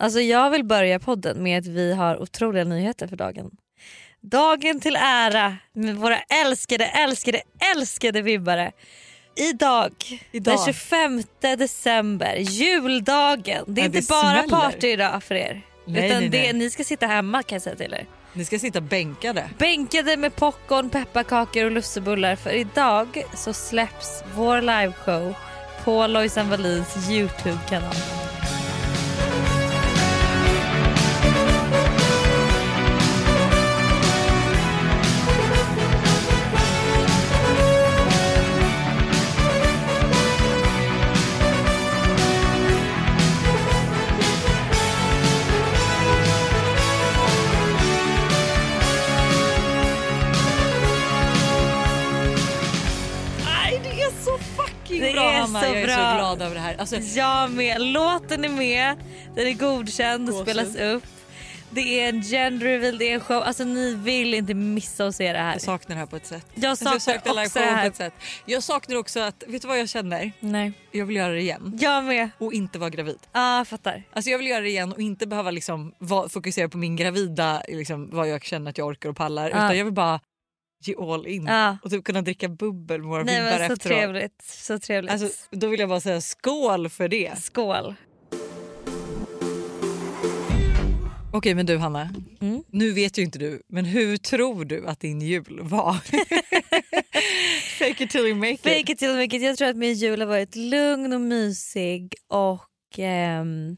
Alltså jag vill börja podden med att vi har otroliga nyheter för dagen. Dagen till ära med våra älskade, älskade, älskade vibbare. Idag, Idag. den 25 december, juldagen. Det är inte det bara smäller. party idag för er. Nej, Utan nej, det, nej. ni ska sitta hemma kan jag säga till er. Ni ska sitta bänkade. Bänkade med popcorn, pepparkakor och lussebullar för idag så släpps vår liveshow på Lojsan Wallins Youtube-kanal. Bra Hanna. Jag är bra. så glad över det här. Alltså, Jag med. Låten är med, den är godkänd och spelas upp. Det är en gender reveal, det är en show. Alltså ni vill inte missa att se det här. jag saknar det här på ett sätt. Jag Alltså, saknar saknar också det här. på ett sätt. Jag saknar också att, vet du vad jag känner? Nej. Jag vill göra det igen. Jag med. Och inte vara gravid. Ja, jag fattar. Alltså jag vill göra det igen och inte behöva liksom fokusera på min gravida, liksom, vad jag känner att jag orkar och pallar. Ja. Utan jag vill bara ge all in. Ja. Och typ kunna dricka bubbel med våra Nej vibbar men så efteråt. trevligt. Så trevligt. Alltså, då vill jag bara säga skål för det. Skål. Okej men du Hanna, Mm. nu vet ju inte du men hur tror du att din jul var? Fake it till you make it. Fake it till make it. Jag tror att min jul har varit lugn och mysig och ehm,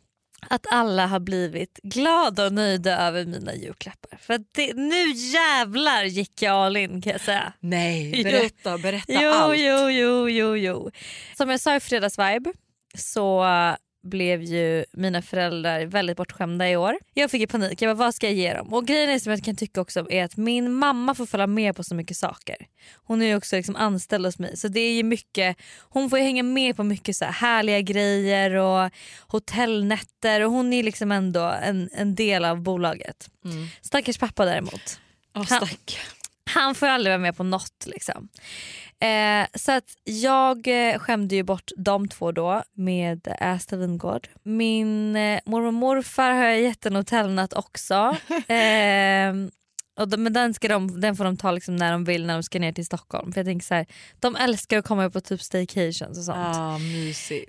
att alla har blivit glada och nöjda över mina julklappar. För det, nu jävlar gick jag all in kan jag säga. Nej, berätta, berätta Jo, allt. jo, jo, jo, jo. Som jag sa i fredagsvibe så blev ju mina föräldrar väldigt bortskämda i år. Jag fick ju panik, jag bara vad ska jag ge dem? Och grejen är som jag kan tycka också är att min mamma får följa med på så mycket saker. Hon är ju också liksom anställd hos mig så det är ju mycket, hon får ju hänga med på mycket så här härliga grejer och hotellnätter och hon är liksom ändå en, en del av bolaget. Mm. Stackars pappa däremot. Oh, Han- stack. Han får aldrig vara med på något. Liksom. Eh, så att jag eh, skämde ju bort de två då med Asta Wingård. Min eh, mormor och morfar har jag gett en hotellnatt också. Eh, och de, men den, ska de, den får de ta liksom när de vill när de ska ner till Stockholm. För jag tänker så här, De älskar att komma på typ staycations och sånt. Ah.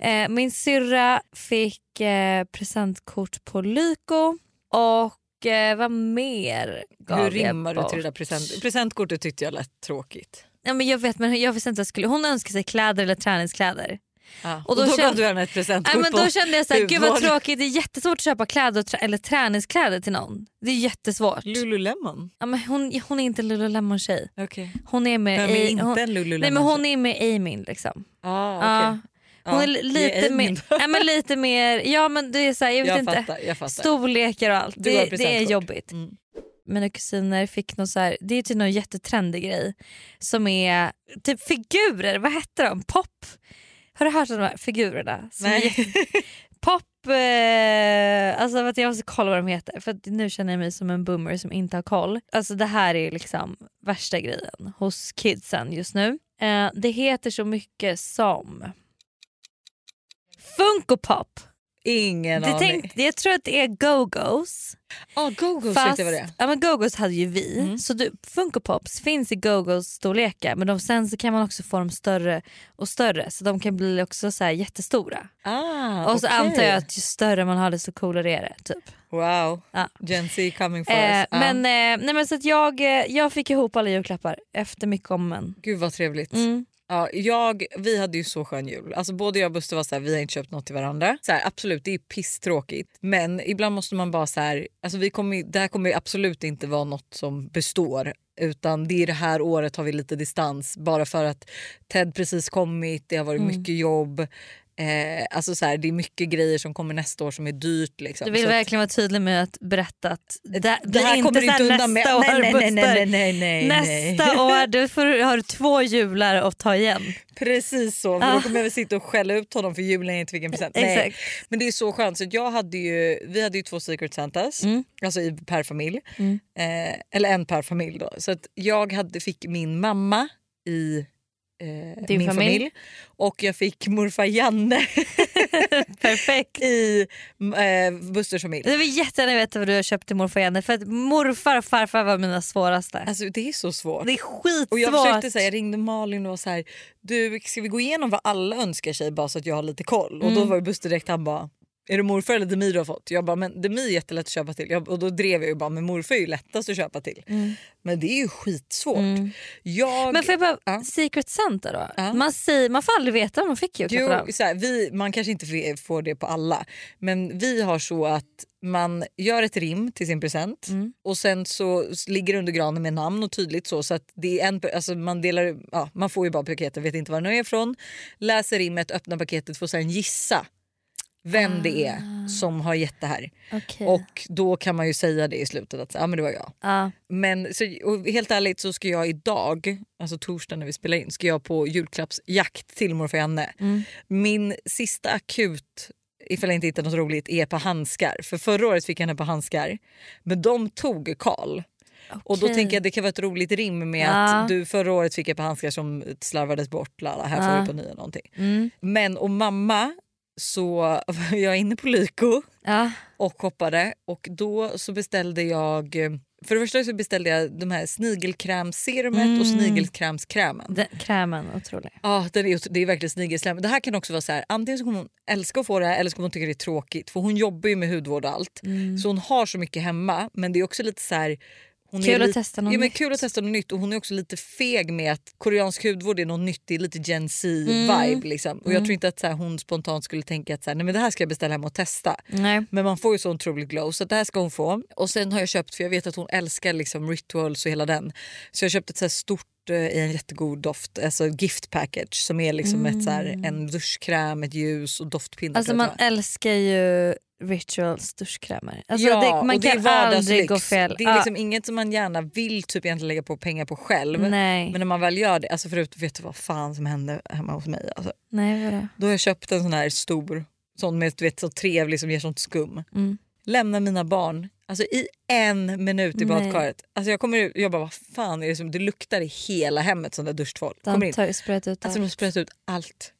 Eh, min syrra fick eh, presentkort på Lyko och eh, vad mer gav Hur jag rimmar du bort? till det där present presentkortet tyckte jag lät tråkigt. Ja, men jag vet men jag visste inte att jag skulle, hon önskade sig kläder eller träningskläder. Ah. Och Och då då, kände- gav du henne ett presentkort Nej, men då kände jag så här, gud vad tråkigt, det är jättesvårt att köpa kläder eller träningskläder till någon. Det är jättesvårt. Lululemon. Ja, men hon, hon är inte en Lululemon tjej. Okej. Hon är med Vem är i- inte hon, Lululemon? Nej men hon är med Amin liksom. Ah, Ja. okej. Hon Ja, är lite mer, då. ja, men lite mer, ja men det är så här, jag vet Jag inte. fattar, jag fattar. Storlekar och allt. Det, det är jobbigt. Mm. Mina kusiner fick något så här, det är typ någon jättetrendig grej som är typ figurer, vad heter de? Pop? Har du hört om de här figurerna? Nej. Pop, eh, alltså jag måste kolla vad de heter för nu känner jag mig som en boomer som inte har koll. Alltså det här är liksom värsta grejen hos kidsen just nu. Eh, det heter så mycket som Funko Pop. Ingen Det aning. tänk, jag tror att det är Go-Go's. Ah, Go-Go's Fast, jag vad det ja, men Go-Go's hade ju vi. Mm. Så du, Funko Pops finns i Go-Go's storlekar men de, sen så kan man också få dem större och större så de kan bli också så här jättestora. Ah, och så okej. antar jag att ju större man har desto coolare är det. Typ. Wow, Ja. Gen Z coming for Eh, us. Ah. men, eh, nej, men så jag, eh, jag fick ihop alla julklappar efter mycket om men. Gud vad trevligt. Mm. Ja, jag, vi hade ju så skön jul. Alltså både jag och Buster var så här, vi har inte köpt något till varandra. Så här, absolut, det är pisstråkigt. Men ibland måste man bara så här, alltså vi kommer, det här kommer absolut inte vara något som består. Utan det är det här året har vi lite distans bara för att Ted precis kommit, det har varit Mm. mycket jobb. Eh, alltså så här, det är mycket grejer som kommer nästa år som är dyrt. Liksom. Du vill Så att- verkligen vara tydlig med att berätta att det, det blir här inte kommer du inte undan med. nästa år Nej, nej, nej, nej, nej, nej, nej. Nästa år du får, har du två jular att ta igen. Precis så, för Ah. då kommer jag väl sitta och skälla ut honom för julen jag inte fick en present. Nej. Men det är så skönt. Så jag hade ju, vi hade ju två Secret Santas, Mm. alltså i, per familj. Mm. Eh, eller en per familj då. Så att jag hade, fick min mamma i eh, min familj. familj. och jag fick morfar Janne Perfekt. i eh, Busters familj. Jag vill jättegärna veta vad du har köpt till morfar och Janne för att morfar och farfar var mina svåraste. Alltså det är så svårt. Det är skitsvårt. Och jag försökte säga, jag ringde Malin och var så här, du ska vi gå igenom vad alla önskar sig bara så att jag har lite koll? Och Mm. då var ju Buster direkt han bara är det morfar eller Demi du har fått? Jag bara, men Demi är jättelätt att köpa till. Jag, och då drev jag ju bara, men morfar är ju lättast att köpa till. Men det är ju skitsvårt. Jag, Mm. Men får jag bara, Ja. Secret Santa då? Ja. Man, säger, man får aldrig veta vad man fick av. Jo, så här, vi, man kanske inte får- får det på alla men vi har så att man gör ett rim till sin present Mm. och sen så ligger det under granen med namn och tydligt så så att det är en, alltså man, delar, ja, man får ju bara paketet, vet inte var det är ifrån, läser rimmet, öppnar paketet, får sen gissa vem det är som har gett det här. Okej. Och då kan man ju säga det i slutet att ja, men det var jag. Ja. Men så, helt ärligt så ska jag idag, alltså torsdag när vi spelar in, ska jag på julklappsjakt till morfar Janne. Mm. Min sista akut, ifall jag inte hittar något roligt, är på handskar. För förra året fick jag henne på handskar, men de tog Karl. Och då tänker jag det kan vara ett roligt rim med Ja. att du förra året fick jag på handskar som slarvades bort, lala, här får Ja. du på nya någonting. Mm. Men och mamma så var jag inne på Lyko Ja. och shoppade och då så beställde jag för det första så beställde jag de här snigelkrämserumet och snigelkrämskrämen. Den, krämen, otrolig. Ja, den är, det är verkligen snigelslem. Det här kan också vara så här, antingen så kommer hon älska att få det här eller så kommer hon tycka det är tråkigt för hon jobbar ju med hudvård och allt. Så hon har så mycket hemma men det är också lite så här hon Kul är att testa något ja, men. Kul att testa något nytt och hon är också lite feg med att koreansk hudvård är något nytt, det är lite gen Z vibe liksom. Och jag tror inte att så här, hon spontant skulle tänka att så här, Nej, men det här ska jag beställa hem och testa. Nej. Men man får ju så otroligt glow så det här ska hon få. Och sen har jag köpt, för jag vet att hon älskar liksom rituals och hela den. Så jag har köpt ett så stort eh, i en jättegod doft, alltså gift package som är liksom ett så här, en duschkräm, ett ljus och doftpinnar. Alltså man älskar ju Rituals duschkrämer. Alltså ja, det, man kan aldrig gå fel. Det är liksom inget som man gärna vill typ egentligen lägga på pengar på själv. Nej. Men när man väl gör det, alltså förut vet du vad fan som hände hemma hos mig? Alltså, Nej vadå? då har jag köpt en sån här stor, sån med du vet, så trevlig som ger sånt skum. Mm. lämna mina barn alltså i en minut i Nej. badkaret. Alltså jag kommer jag bara vad fan är det som det luktar i hela hemmet sån där duschtvål. Kommer De in. ju sprayat ut Alltså de har allt. sprayat ut allt.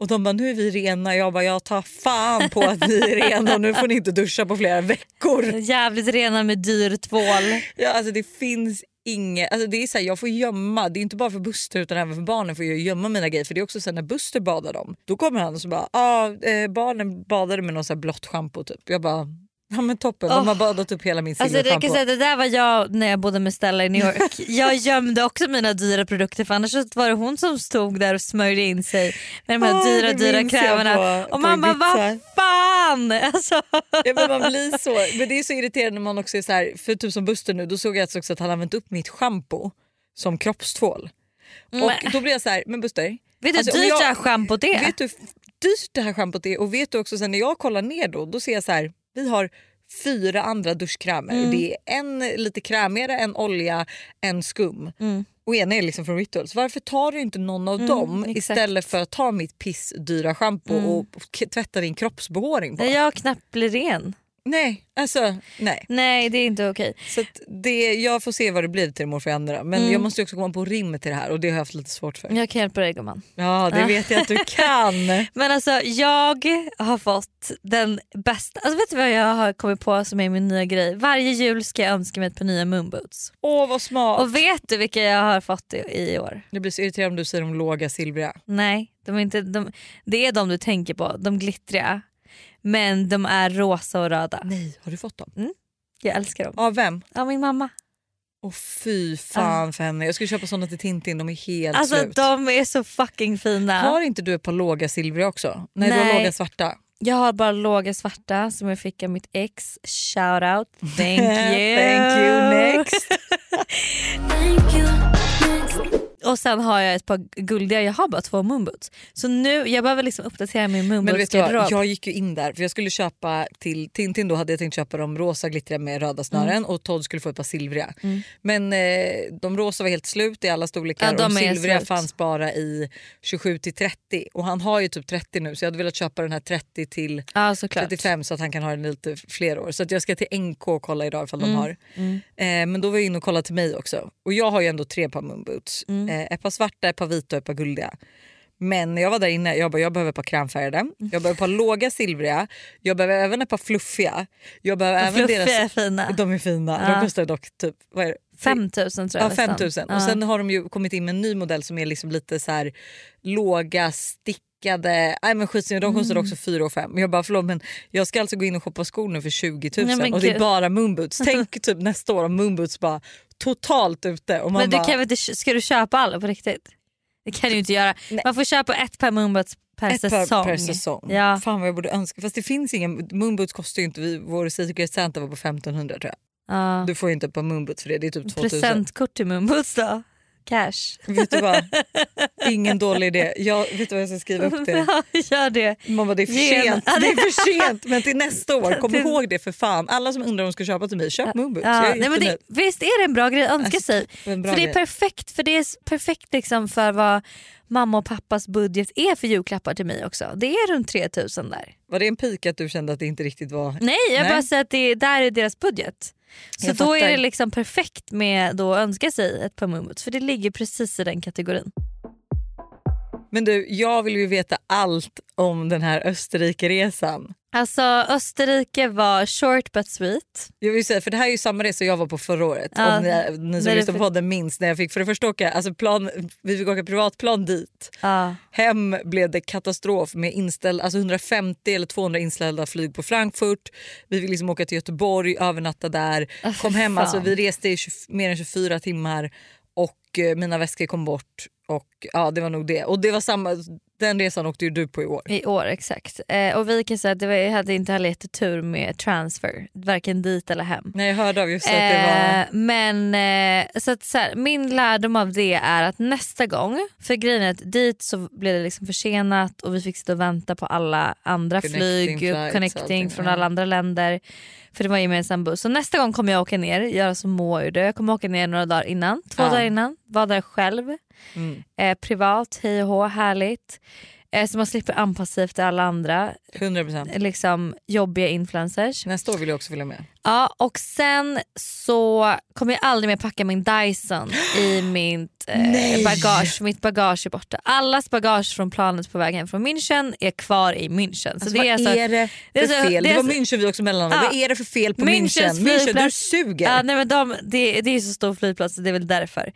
Och de bara nu är vi rena. Jag bara jag tar fan på att vi är rena och nu får ni inte duscha på flera veckor. Jävligt rena med dyr tvål. Ja, alltså det finns inget, alltså det är så här, jag får gömma, det är inte bara för Buster utan även för barnen får jag gömma mina grejer för det är också så här, när Buster badar dem då kommer han och så bara ah, eh, barnen badade med någon så här blått schampo typ. Jag bara ja men toppen de Oh. har badat upp hela min Alltså det, silverschampo. säga, det där var jag när jag bodde med Stella i New York. Jag gömde också mina dyra produkter för annars var det hon som stod där och smörjde in sig med de här Ah, dyra dyra på- och man bara vad fan! Alltså, Ja, men man blir så. Men det är så irriterande när man också är så här, för typ som Buster nu, då såg jag också att han använt upp mitt schampo som kroppstvål. Och Men- då blir jag så här, men Buster, vet du Alltså, hur dyrt jag- det här schampot är? vet du hur dyrt det här schampot är? Och vet du också sen när jag kollar ner då, då ser jag så här, vi har fyra andra duschkrämer. Mm. Och det är en lite krämigare, en olja, en skum. Mm. Och en är liksom från Rituals. Varför tar du inte någon av dem exakt. istället för att ta mitt pissdyra schampo och k- tvätta din kroppsbehåring? När jag knappt blir ren. Nej, alltså nej. Nej det är inte okej. Så det, jag får se vad det blir till morfar Andra. Men Mm. jag måste också komma på rim till det här och det har jag haft lite svårt för. Jag kan hjälpa dig gumman. Ja det vet jag att du kan. Men alltså jag har fått den bästa, alltså vet du vad jag har kommit på som är min nya grej? Varje jul ska jag önska mig ett par nya moonboots. Åh vad smart. Och vet du vilka jag har fått i, i år? Jag blir så irriterad om du säger de låga silvriga. Nej, de är inte, de, det är de du tänker på, de glittriga. Men de är rosa och röda. Nej, har du fått dem? Jag älskar dem. Av vem? Av min mamma. Åh fy fan för henne. Jag skulle köpa såna till Tintin, de är helt Alltså slut. de är så fucking fina. Har inte du ett par låga silvriga också? Nej, du har Nej. låga svarta. Jag har bara låga svarta som jag fick av mitt ex. Shout out. Thank you. Thank you next. Och sen har jag ett par guldiga, jag har bara två moonboots. Så nu, jag behöver liksom uppdatera min moonboots-garderob. jag gick ju in där för jag skulle köpa till Tintin då hade jag tänkt köpa de rosa glittriga med röda snören Mm. och Todd skulle få ett par silvriga. Men eh, de rosa var helt slut i alla storlekar Ja, och de de är silvriga slut. fanns bara i 27 till 30 och han har ju typ 30 nu så jag hade velat köpa den här 30 till ja såklart. 35 så att han kan ha den lite fler år. Så att jag ska till NK och kolla idag ifall Mm. de har. Eh, men då var jag inne och kollade till mig också. Och jag har ju ändå tre par moonboots. Mm. Eh, ett par svarta, ett par vita och ett par guldiga. Men när jag var där inne, jag bara jag behöver ett par krämfärgade, jag behöver ett par låga silvriga, jag behöver även ett par fluffiga. Jag behöver De även fluffiga deras, är fina. De är fina, Ja. de kostar dock typ vad är det? 5000 tror jag Ja, 5 000. nästan. Och sen har de ju kommit in med en ny modell som är liksom lite så här låga stickade. Nej men skitsnygga, de kostar Mm. också 4 och 5. Men jag bara förlåt men jag ska alltså gå in och shoppa skor nu för 20 000 Nej, och det är bara moonboots. Tänk typ nästa år om moonboots bara totalt ute. Och man Men du bara, kan väl inte, ska du köpa alla på riktigt? Det kan du inte göra. Nej. Man får köpa ett par moonboots per ett säsong. par per säsong. Ja. Fan vad jag borde önska. Fast det finns ingen, moonboots kostar ju inte, vi, vår Secret Santa var på 1500 tror jag. Ja. Du får ju inte ett par moonboots för det, det är typ 2000. Presentkort till moonboots då? Cash. Vet du vad? Ingen dålig idé. Jag, vet du vad jag ska skriva upp det? Ja, Gör det. Bara, det är för sent, det är för sent men till nästa år, kom Till- ihåg det för fan. Alla som undrar om de ska köpa till mig, köp moonboots. Ja, nej, men det, visst är det en bra grej att önska Alltså, sig? Bra För det är perfekt för det är perfekt liksom för vad mamma och pappas budget är för julklappar till mig också. Det är runt 3000 där. Var det en pik att du kände att det inte riktigt var... Nej jag Nej. bara säger att det är, där är deras budget. Så då är det liksom perfekt med då att önska sig ett par moonboots för det ligger precis i den kategorin. Men du, jag vill ju veta allt om den här Österrike-resan. Alltså Österrike var short but sweet. Jag vill säga, för det här är ju samma resa jag var på förra året. Ja, om ni, ni som lyssnar på podden minns när jag fick för det första åka, alltså plan, vi fick åka privatplan dit. Ja. Hem blev det katastrof med inställd, alltså 150 eller 200 inställda flyg på Frankfurt. Vi fick liksom åka till Göteborg, övernatta där. För kom hem, alltså, vi reste i 20, mer än 24 timmar och eh, mina väskor kom bort. Och ja, det var nog det. Och det var samma, den resan åkte ju du på i år. I år exakt. Eh, och vi kan säga att det var, jag hade inte heller jättetur med transfer, varken dit eller hem. Nej, jag hörde av just att det var... Eh, men eh, så att, så här, min lärdom av det är att nästa gång, för grejen är att dit så blev det liksom försenat och vi fick sitta och vänta på alla andra Connecting flyg, och connecting från alla andra länder. För det var gemensam buss. Så nästa gång kommer jag åka ner, göra som Moa gjorde. Jag kommer åka ner några dagar innan, två Ja. dagar innan, vara där själv. Mm, Eh, privat, hej och hå, härligt. Eh, så man slipper anpassa sig efter alla andra 100%. eh, liksom, jobbiga influencers. Nästa år vill jag också följa med. Ja, och sen så kommer jag aldrig mer packa min Dyson i mitt eh, bagage. Mitt bagage är borta. Allas bagage från planet på väg hem från München är kvar i München. Så Alltså, det vad är alltså, är det det är för fel? det Det, är var så- München vi också mellanlandade. Ja. Vad är det för fel på München? München, du suger. Ja, nej, men de, det, det är så stor flygplats så det är väl därför.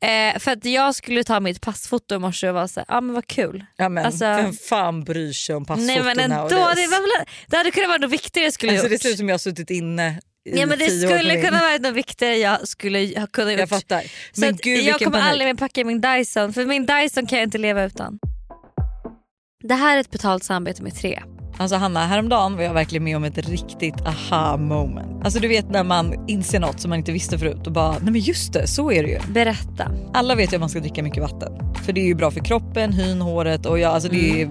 Eh, för att jag skulle ta mitt passfoto i morse och vara såhär, ja men vad kul. Ja, men, Alltså- vem fan bryr sig om passfoton Nej men ändå, det, var väl, det hade kunnat vara något viktigare jag skulle Alltså, gjort. det ser ut som jag har suttit inne i ja, men det skulle kunna vara något viktigare jag skulle ha kunnat gjort. Jag fattar. Men gud jag kommer panik. aldrig mer packa min Dyson för min Dyson kan jag inte leva utan. Det här är ett betalt samarbete med tre. Alltså Hanna, häromdagen var jag verkligen med om ett riktigt aha moment. Alltså du vet när man inser något som man inte visste förut och bara, nej men just det, så är det ju. Berätta. Alla vet ju att man ska dricka mycket vatten. För det är ju bra för kroppen, hyn, håret och ja, alltså det, är,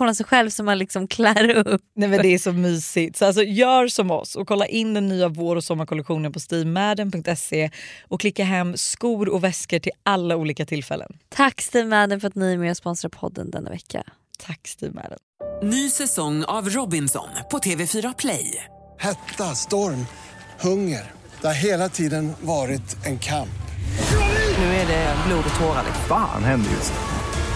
av sig själv som man liksom klär upp. Nej men Det är så mysigt. Så alltså, gör som oss och kolla in den nya vår och sommarkollektionen på stevemadden.se och klicka hem skor och väskor till alla olika tillfällen. Tack Steve Madden för att ni är med och sponsrar podden denna vecka. Tack Steve Madden. Ny säsong av Robinson på TV4 Play. Hetta, storm, hunger. Det har hela tiden varit en kamp. Nu är det blod och tårar. Fan händer just nu.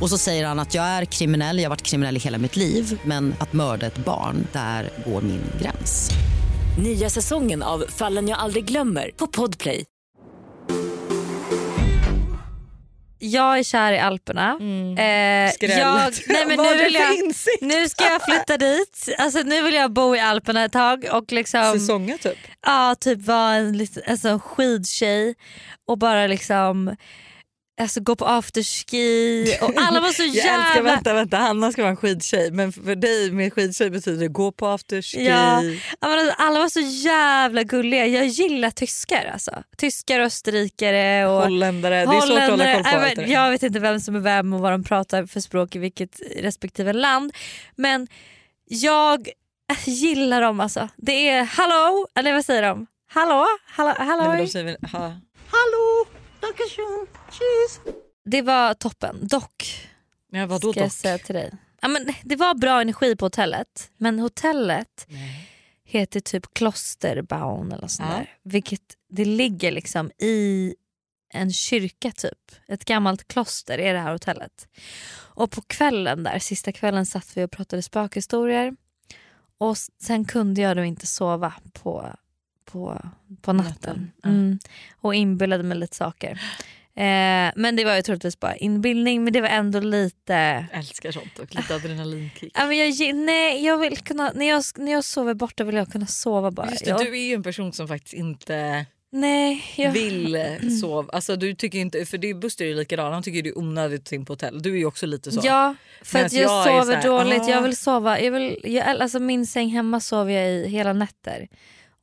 Och så säger han att jag är kriminell, jag har varit kriminell i hela mitt liv men att mörda ett barn, där går min gräns. Nya säsongen av Fallen jag aldrig glömmer på Podplay. Jag är kär i Alperna. Eh, Skrället. jag, nej men nu, vill jag, nu ska jag flytta dit. Alltså, nu vill jag bo i Alperna ett tag och liksom, Säsonga typ. ja, typ vara en, alltså, en skidtjej och bara liksom alltså, gå på afterski. Och alla var så Jag älskar, jävla... vänta, vänta, Hanna ska vara en skidtjej men för dig med skidtjej betyder det gå på afterski. Ja, alltså, alla var så jävla gulliga. Jag gillar tyskar. Alltså. Tyskar, österrikare och Holländare, det är svårt att hålla koll på. Men där. jag vet inte vem som är vem och vad de pratar för språk i vilket respektive land. Men jag gillar dem alltså. Det är hallå, eller vad säger de? Hallå? Hallå? hallå? Nej, men de säger väl, ha. Det var toppen. Dock Ja, vadå ska jag dock? säga till dig. Ja, men det var bra energi på hotellet men hotellet heter typ Klosterbaun eller sånt Ja. där. Vilket det ligger liksom i en kyrka typ. Ett gammalt kloster är det här hotellet. Och på kvällen där, sista kvällen satt vi och pratade spökhistorier. Och sen kunde jag då inte sova på, på, på natten. Mm. Och inbillade mig lite saker. Eh, men det var ju troligtvis bara inbildning men det var ändå lite... Jag älskar sånt och lite adrenalinkick. Ja, men jag, nej, jag vill kunna, när, jag, när jag sover borta vill jag kunna sova bara. Just det, jag, du är ju en person som faktiskt inte nej, jag, vill eh, sova. Alltså, du tycker inte, för det, Buster är ju likadan, han tycker det är onödigt att in på hotell. Du är ju också lite så. Ja, för Medan att jag, jag sover här, dåligt. ah. Jag vill sova. Jag vill, jag, alltså min säng hemma sover jag i hela nätter.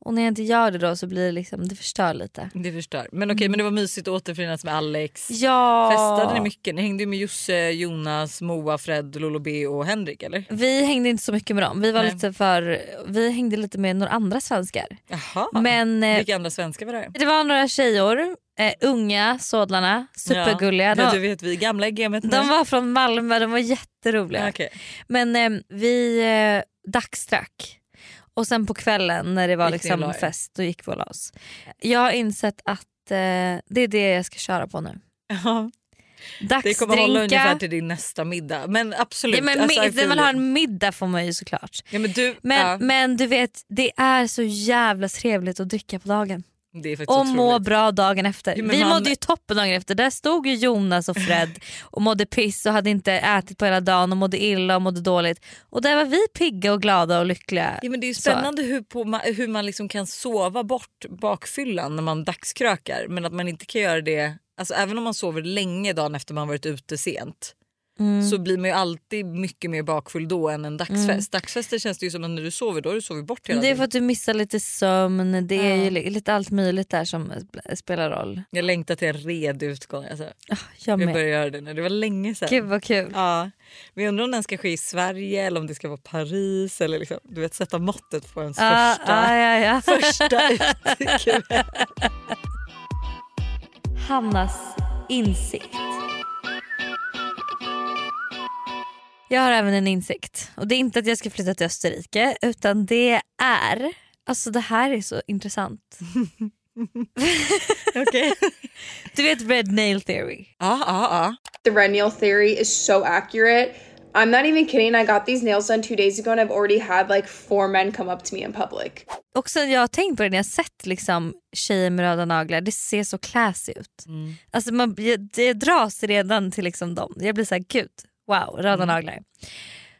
Och när jag inte gör det då så blir det liksom, det förstör lite. Det förstör. Men okej, men det var mysigt att återförenas med Alex. Ja. Festade ni mycket? Ni hängde ju med Josse, Jonas, Moa, Fred, Lolo B och Henrik eller? Vi hängde inte så mycket med dem. Vi, var Nej. lite för, vi hängde lite med några andra svenskar. Jaha. Men eh, Vilka andra svenskar var det? det var några tjejer, eh, unga sådlarna, supergulliga. Ja. Du vet vi gamla i gamet nu. de var från Malmö, de var jätteroliga. Okej. Men eh, vi eh, dagsdrack. Och sen på kvällen när det var Gick liksom fest, då gick vi och la oss. Jag har insett att eh, det är det jag ska köra på nu. Ja, det kommer hålla ungefär till din nästa middag. Men absolut. Ja, men alltså, när man har en middag får man ju såklart. ja, men du, Men, ja, men du vet, det är så jävla trevligt att dricka på dagen. Och må bra dagen efter. Jo, Vi man- mådde ju toppen dagen efter. Där stod ju Jonas och Fred och mådde piss och hade inte ätit på hela dagen och mådde illa och mådde dåligt. Och där var vi pigga och glada och lyckliga. Ja, men det är ju Så. spännande hur, på, hur man liksom kan sova bort bakfyllan när man dagskrökar men att man inte kan göra det Alltså även om man sover länge dagen efter man varit ute sent så blir man ju alltid mycket mer bakfull då än en dagsfest. Dagsfester känns det ju som att när du sover då har du sovit bort hela Det är för att du missar lite sömn, det är ju li- lite allt möjligt där som sp- spelar roll. Jag längtar till en redig utgång. Alltså. Jag Jag med. börjar göra det nu. Det var länge sedan. Gud vad kul. Ja, men jag undrar om den ska ske i Sverige eller om det ska vara Paris eller liksom, du vet sätta måttet på ens Ah, första, ah, ja, ja. första utekväll. Hannas insikt. Jag har även en insikt. Och Det är inte att jag ska flytta till Österrike utan det är... Alltså det här är så intressant. Okej. Du vet red nail theory? Ja, ja, ja. The red nail theory is so accurate. I'm not even kidding. I got these nails done two days ago and I've already had like four men come up to me in public. Och sen jag har tänkt på det när jag sett liksom, tjejer med röda naglar, det ser så classy ut. Alltså man, jag, det dras redan till liksom dem. Jag blir såhär, gud, wow, röda naglar.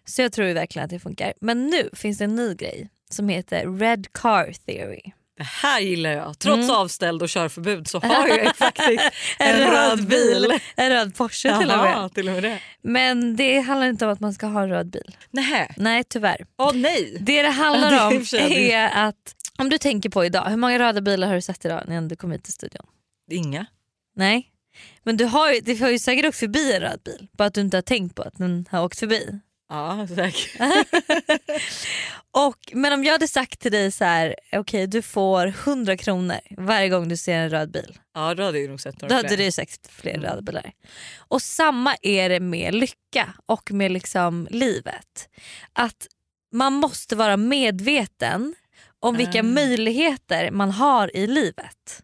Så jag tror verkligen att det funkar. Men nu finns det en ny grej som heter red car theory. Det här gillar jag. Trots avställd och körförbud så har jag faktiskt en, röd bil. En röd Porsche till och med. Jaha, till och med det. Men det handlar inte om att man ska ha en röd bil. Nähä. Nej tyvärr. Åh nej. Det det handlar om är att om du tänker på idag, hur många röda bilar har du sett idag när du kom hit till studion? Inga. Nej. Men du har ju, det har ju säkert åkt förbi en röd bil, bara att du inte har tänkt på att den har åkt förbi. Ja säkert. Och, men om jag hade sagt till dig så här, okej du får 100 kronor varje gång du ser en röd bil. Ja då hade jag nog sett några Då hade du sagt fler röda bilar. Och samma är det med lycka och med liksom livet. Att man måste vara medveten om vilka Ah. möjligheter man har i livet.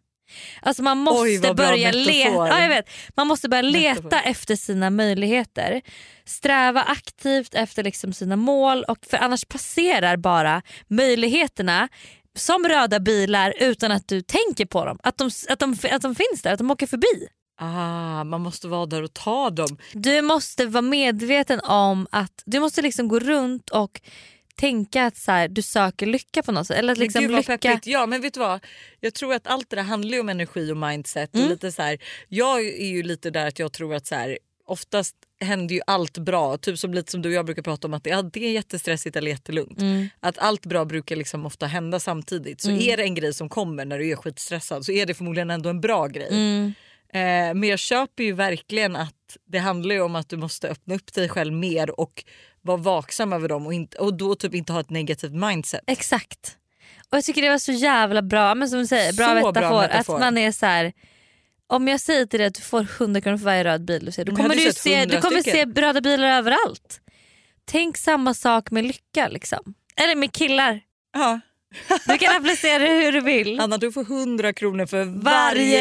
Alltså man måste Oj, börja leta, ja, jag vet. man måste börja leta Metafor. efter sina möjligheter. Sträva aktivt efter liksom sina mål och för annars passerar bara möjligheterna som röda bilar utan att du tänker på dem. Att de, att de, att de finns där, att de åker förbi. Ah, man måste vara där och ta dem. Du måste vara medveten om att du måste liksom gå runt och tänka att så här, du söker lycka på något sätt. Eller att Men liksom Gud vad lycka... peppigt. Ja men vet du vad? Jag tror att allt det där handlar ju om energi och mindset. Mm. Och lite så här, jag är ju lite där att jag tror att så här, oftast händer ju allt bra. Typ som lite som du och jag brukar prata om att det är jättestressigt eller jättelugnt. Mm. Att allt bra brukar liksom ofta hända samtidigt. Så är det en grej som kommer när du är skitstressad så är det förmodligen ändå en bra grej. Mm. Eh, men jag köper ju verkligen att det handlar ju om att du måste öppna upp dig själv mer och vara vaksam över dem och, inte, och då typ inte ha ett negativt mindset. Exakt. Och jag tycker det var så jävla bra, men som du säger, bra, metafor, bra metafor. Att man är så här. Om jag säger till dig att du får 100 kronor för varje röd bil du ser, då kommer du, se, 100 du kommer se röda bilar överallt. Tänk samma sak med lycka liksom. Eller med killar. Ja. Du kan applicera det hur du vill. Anna du får 100 kronor för varje,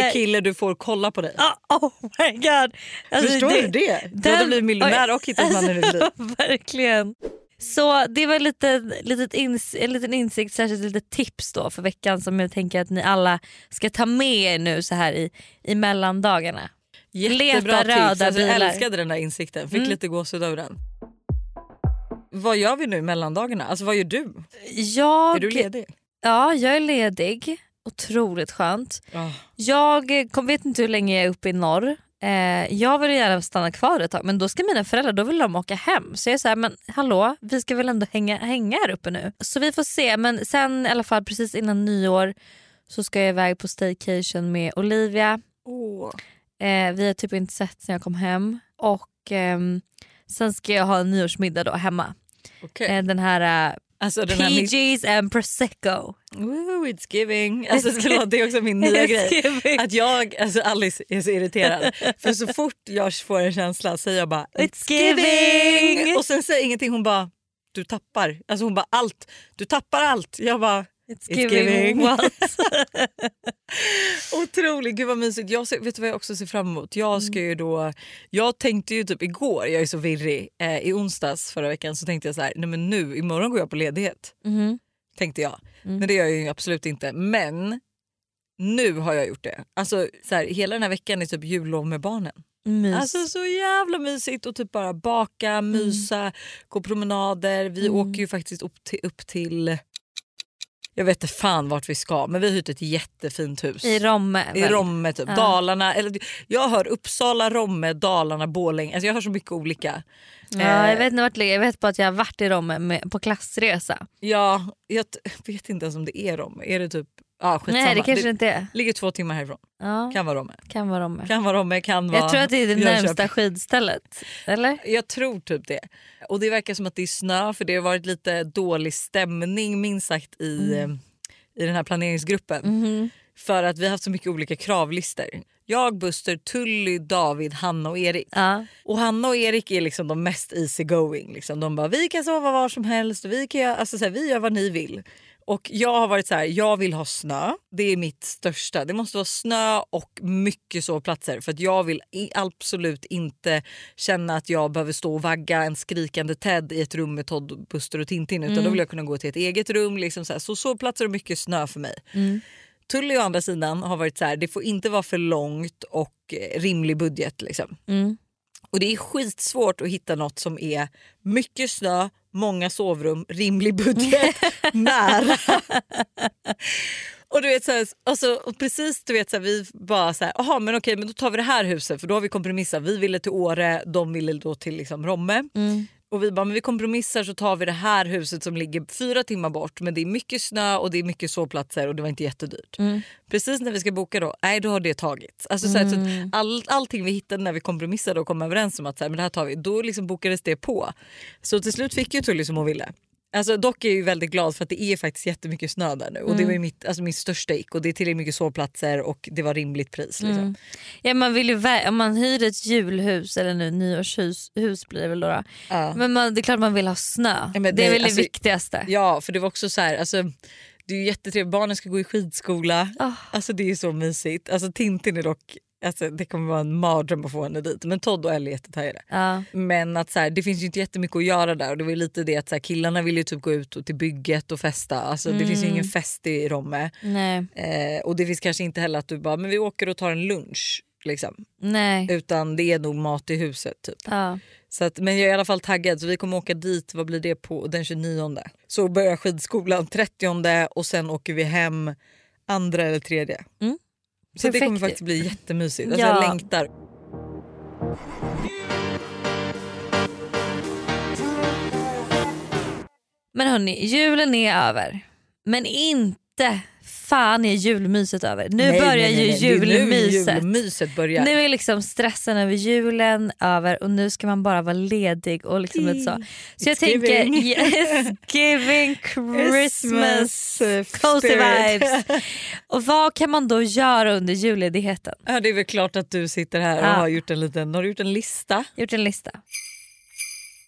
Varje- kille du får kolla på dig. Oh, oh my god. Alltså, Förstår du det? Du hade blivit miljonär och hittat mannen i liv. Verkligen. Så det var lite, litet ins, en liten insikt, särskilt lite tips då för veckan som jag tänker att ni alla ska ta med er nu så här i, i mellandagarna. Jättebra Leta röda tips. Alltså, jag älskade den där insikten. Fick Mm. lite gåshud över den. Vad gör vi nu mellandagarna? Alltså vad gör du? Jag, Är du ledig? Ja, jag är ledig. Otroligt skönt. Ah. Jag kom, vet inte hur länge jag är uppe i norr. Eh, jag vill gärna stanna kvar ett tag men då ska mina föräldrar då vill de åka hem. Så jag är så här, men hallå vi ska väl ändå hänga, hänga här uppe nu. Så vi får se men sen i alla fall precis innan nyår så ska jag iväg på staycation med Olivia. Åh. Eh, vi har typ inte sett sen jag kom hem. Och ehm, sen ska jag ha en nyårsmiddag då hemma. Okej. Eh, den här, Alltså uh, den här PG's and prosecco. Woo, it's giving. Alltså, förlåt, det är också min nya grej. giving. Att jag, alltså Alice är så irriterad. För så fort jag får en känsla säger jag bara It's giving. Och sen säger ingenting hon bara du tappar. Alltså hon bara allt. Du tappar allt. Jag bara It's, It's giving, giving. what? Otroligt, gud vad mysigt. Jag ser, vet du vad jag också ser fram emot? Jag ska ju då, jag tänkte ju typ igår, jag är så virrig, eh, i onsdags förra veckan så tänkte jag så här, nej men nu imorgon går jag på ledighet. Mhm. Tänkte jag. Mm. Men det gör jag ju absolut inte. Men nu har jag gjort det. Alltså så här, hela den här veckan är typ jullov med barnen. Mys. Alltså så jävla mysigt och typ bara baka, mysa, gå promenader. Vi Mm. åker ju faktiskt upp till, upp till jag vet inte fan vart vi ska men vi har hyrt ett jättefint hus. I Romme. I väl? Romme typ, Ja. Dalarna. Eller, jag hör Uppsala, Romme, Dalarna, Borlänge. Alltså jag hör så mycket olika. Ja, Eh, jag, vet inte vart det ligger. jag vet bara att jag har varit i Romme med, på klassresa. Ja, jag vet inte ens om det är Romme. Är det typ... Ah, skitsamma. Nej det kanske inte är. ligger två timmar härifrån. Ja, Kan vara Romme. kan vara Romme. Kan vara Romme, kan vara jag tror att det är det Jönköping. närmsta skidstället. Eller? Jag tror typ det. Och det verkar som att det är snö för det har varit lite dålig stämning minst sagt i, Mm. eh, i den här planeringsgruppen. Mhm. För att vi har haft så mycket olika kravlistor. Jag, Buster, Tully, David, Hanna och Erik. Ja. Och Hanna och Erik är liksom de mest easy going. Liksom. De bara vi kan sova var som helst vi, kan göra, alltså, så här, vi gör vad ni vill. Och jag har varit så här, jag vill ha snö. Det är mitt största. Det måste vara snö och mycket sovplatser. För att jag vill absolut inte känna att jag behöver stå och vagga en skrikande Ted i ett rum med Todd, Buster och Tintin. Utan då vill jag kunna gå till ett eget rum. Liksom så, här. så sovplatser och mycket snö för mig. Tully å andra sidan har varit så här, det får inte vara för långt och eh, rimlig budget. Liksom. Mm. Och det är skitsvårt att hitta något som är mycket snö, många sovrum, rimlig budget, nära. Och du vet så här, alltså, och precis du vet så här, vi bara så här, aha, men okej men då tar vi det här huset för då har vi kompromissat. Vi ville till Åre, de ville då till liksom Romme. Och vi bara, men vi kompromissar så tar vi det här huset som ligger fyra timmar bort men det är mycket snö och det är mycket sovplatser och det var inte jättedyrt. Precis när vi ska boka då, nej då har det tagits. Alltså, så här, så att all, allting vi hittade när vi kompromissade och kom överens om att så här, men det här tar vi, då liksom bokades det på. Så till slut fick ju Tully som hon ville. Alltså, dock är jag ju väldigt glad för att det är faktiskt jättemycket snö där nu och det var ju mitt, alltså, min största ick och det är tillräckligt mycket sovplatser och det var rimligt pris. Liksom. Ja, man vill ju, om man hyr ett julhus eller nu nyårshus hus blir det väl då. då. Ja. Men man, det är klart man vill ha snö. Ja, men det är det- väl alltså- det viktigaste. Ja för det var också så här, alltså, det är ju jättetrevligt, barnen ska gå i skidskola. Ah. Alltså det är så mysigt. Alltså Tintin är dock, alltså, det kommer vara en mardröm att få henne dit men Todd och Ellie är jättetaggade. Ja. Men att så här, det finns ju inte jättemycket att göra där och det var lite det att så här, killarna vill ju typ gå ut och till bygget och festa. Alltså, Det finns ju ingen fest i Romme. Eh, och det finns kanske inte heller att du bara men vi åker och tar en lunch. Liksom. Utan det är nog mat i huset. Typ. Ja. Så att, men jag är i alla fall taggad så vi kommer åka dit, vad blir det på den 29. Så börjar skidskolan 30 och sen åker vi hem andra eller tredje. Mm. Så det Perfekt. kommer faktiskt bli jättemysigt. Alltså, Ja. Jag längtar. Men hörni, julen är över. Men inte fan är julmyset över. Nu Nej, börjar nej, nej, ju är nu julmyset. julmyset börjar. Nu är liksom stressen över julen över och nu ska man bara vara ledig och liksom lite så. Så jag It's tänker giving. yes, giving Christmas cozy vibes. Och vad kan man då göra under julledigheten? Ja, det är väl klart att du sitter här och Ja. har gjort en liten har du gjort en lista. Gjort en lista.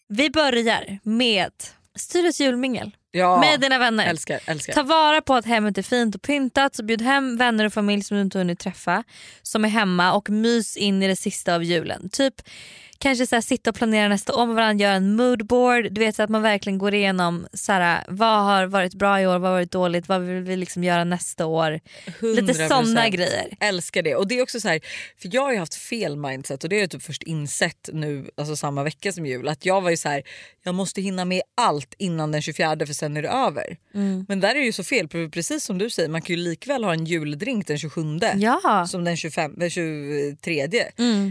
Vi börjar med Styrets julmingel Ja, med dina vänner. älskar, älskar. Ta vara på att hemmet är fint och pyntat så bjud hem vänner och familj som du inte hunnit träffa som är hemma och mys in i det sista av julen. Typ kanske så här, sitta och planera nästa år med varandra, göra en moodboard. Du vet så att man verkligen går igenom så här, vad har varit bra i år, vad har varit dåligt, vad vill vi liksom göra nästa år. Lite 100%. sådana grejer. Älskar det. Och det är också så här, för Jag har ju haft fel mindset och det har jag typ först insett nu alltså samma vecka som jul. Att Jag var ju så här, jag måste hinna med allt innan den 24 för sen är det över. Mm. Men där är det ju så fel, precis som du säger man kan ju likväl ha en juldrink den 27 Ja. som den 25, den 23.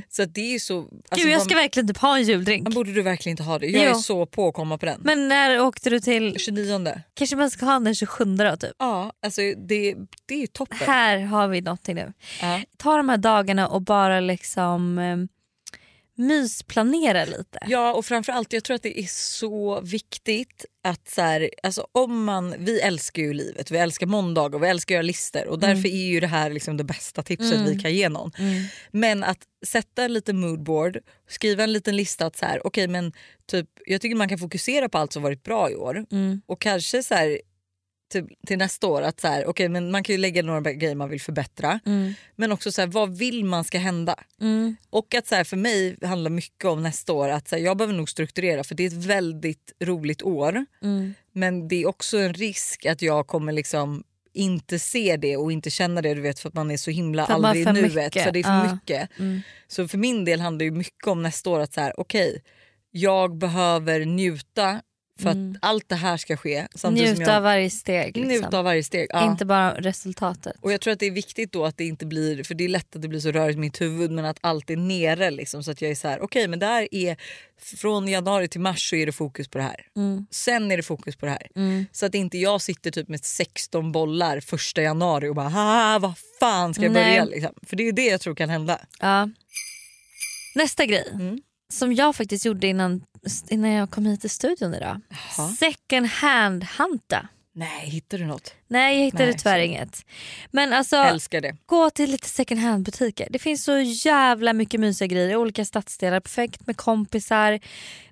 Så att det är så... Alltså, Gud jag ska verkligen typ ha en juldrink. Men borde du verkligen inte ha det? Jag är Jo. så på att komma på den. Men när åkte du till... 29. Kanske man ska ha den 27 då typ. Ja, alltså det, det är toppen. Här har vi någonting nu. Ja. Ta de här dagarna och bara liksom eh, mysplanera lite. Ja och framförallt jag tror att det är så viktigt att så här, alltså om man, vi älskar ju livet, vi älskar måndag och vi älskar att göra listor och därför är ju det här liksom det bästa tipset vi kan ge någon. Men att sätta en liten moodboard, skriva en liten lista att så här, okej men typ, jag tycker man kan fokusera på allt som varit bra i år. Och kanske så här, till, till nästa år att så här, okej men man kan ju lägga några grejer man vill förbättra men också så här, vad vill man ska hända? Och att så här, för mig handlar mycket om nästa år att så jag behöver nog strukturera för det är ett väldigt roligt år. Men det är också en risk att jag kommer liksom inte se det och inte känna det du vet för att man är så himla För aldrig i nuet. mycket. För det är för Ja. mycket. Så för min del handlar det mycket om nästa år att så här, okej jag behöver njuta för att allt det här ska ske. Njuta av varje steg. Liksom. Njuta av varje steg. Ja. Inte bara resultatet. Och jag tror att det är viktigt då att det inte blir, för det är lätt att det blir så rörigt i mitt huvud men att allt är nere liksom så att jag är så här: okej men det här är från januari till mars så är det fokus på det här. Sen är det fokus på det här. Så att inte jag sitter typ med 16 bollar första januari och bara "Ah, vad fan ska jag Nej. börja liksom? För det är det jag tror kan hända. Ja. Nästa grej Mm. Som jag faktiskt gjorde innan, innan jag kom hit till studion idag. Jaha. Second hand hanta. Nej, hittar du något? Nej jag hittade Nej, tyvärr så- inget. Men alltså Älskar det. gå till lite second hand butiker. Det finns så jävla mycket mysiga grejer i olika stadsdelar. Perfekt med kompisar.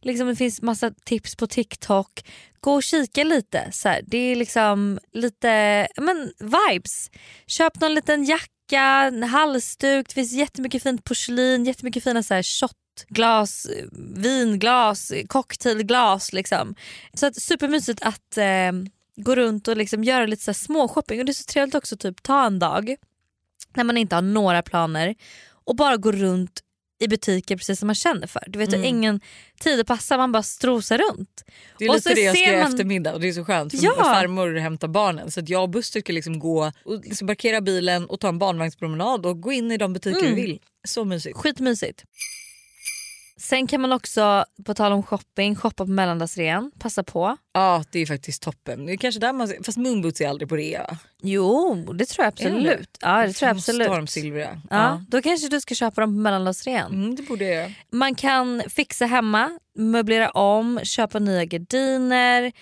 Liksom det finns massa tips på TikTok. Gå och kika lite. Så här. Det är liksom lite men, vibes. Köp någon liten jacka, halsduk. Det finns jättemycket fint porslin, jättemycket fina så här, shotglas, eh, vinglas, cocktailglas. Liksom. Så att, supermysigt att eh, gå runt och liksom göra lite så små shopping. Och det är så trevligt också typ ta en dag när man inte har några planer och bara gå runt i butiker precis som man känner för. Du vet, du har ingen tid att passa, man bara strosar runt. Det är Och lite det jag ska ser göra man- eftermiddag och det är så skönt för Ja. farmor hämtar barnen så att jag och Buster kan liksom gå och liksom parkera bilen och ta en barnvagnspromenad och gå in i de butiker Mm. vi vill. Så mysigt. Skitmysigt. Sen kan man också, på tal om shopping, shoppa på mellandagsrean. Passa på. Ja det är faktiskt toppen. Det är kanske där man, fast moonboots är aldrig på rea. Jo, det tror jag absolut. Ja, det tror jag absolut. de silvriga. Ja, då kanske du ska köpa dem på mellandagsrean. Mm, det borde jag. Man kan fixa hemma, möblera om, köpa nya gardiner,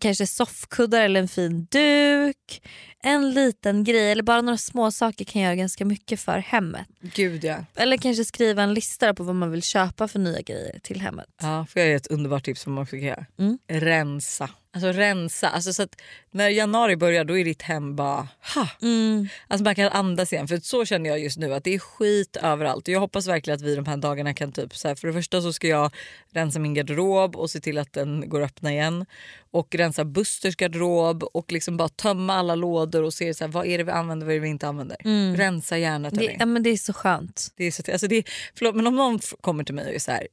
kanske soffkuddar eller en fin duk. En liten grej eller bara några små saker kan göra ganska mycket för hemmet. Gud ja. Eller kanske skriva en lista på vad man vill köpa för nya grejer till hemmet. ja. Får jag ge ett underbart tips som man också kan göra? Mm. Rensa. Alltså rensa. Alltså, så när januari börjar då är ditt hem bara... Ha! Mm. Alltså man kan andas igen för så känner jag just nu att det är skit överallt. Och jag hoppas verkligen att vi de här dagarna kan typ så här, för det första så ska jag rensa min garderob och se till att den går att öppna igen. Och rensa Busters garderob och liksom bara tömma alla lådor och se så här, vad är det vi använder vad är det vi inte använder. Rensa hjärnet. Mm. Det, ja, men det är så skönt. Det är så, alltså det förlåt, men om någon kommer till mig och är så här,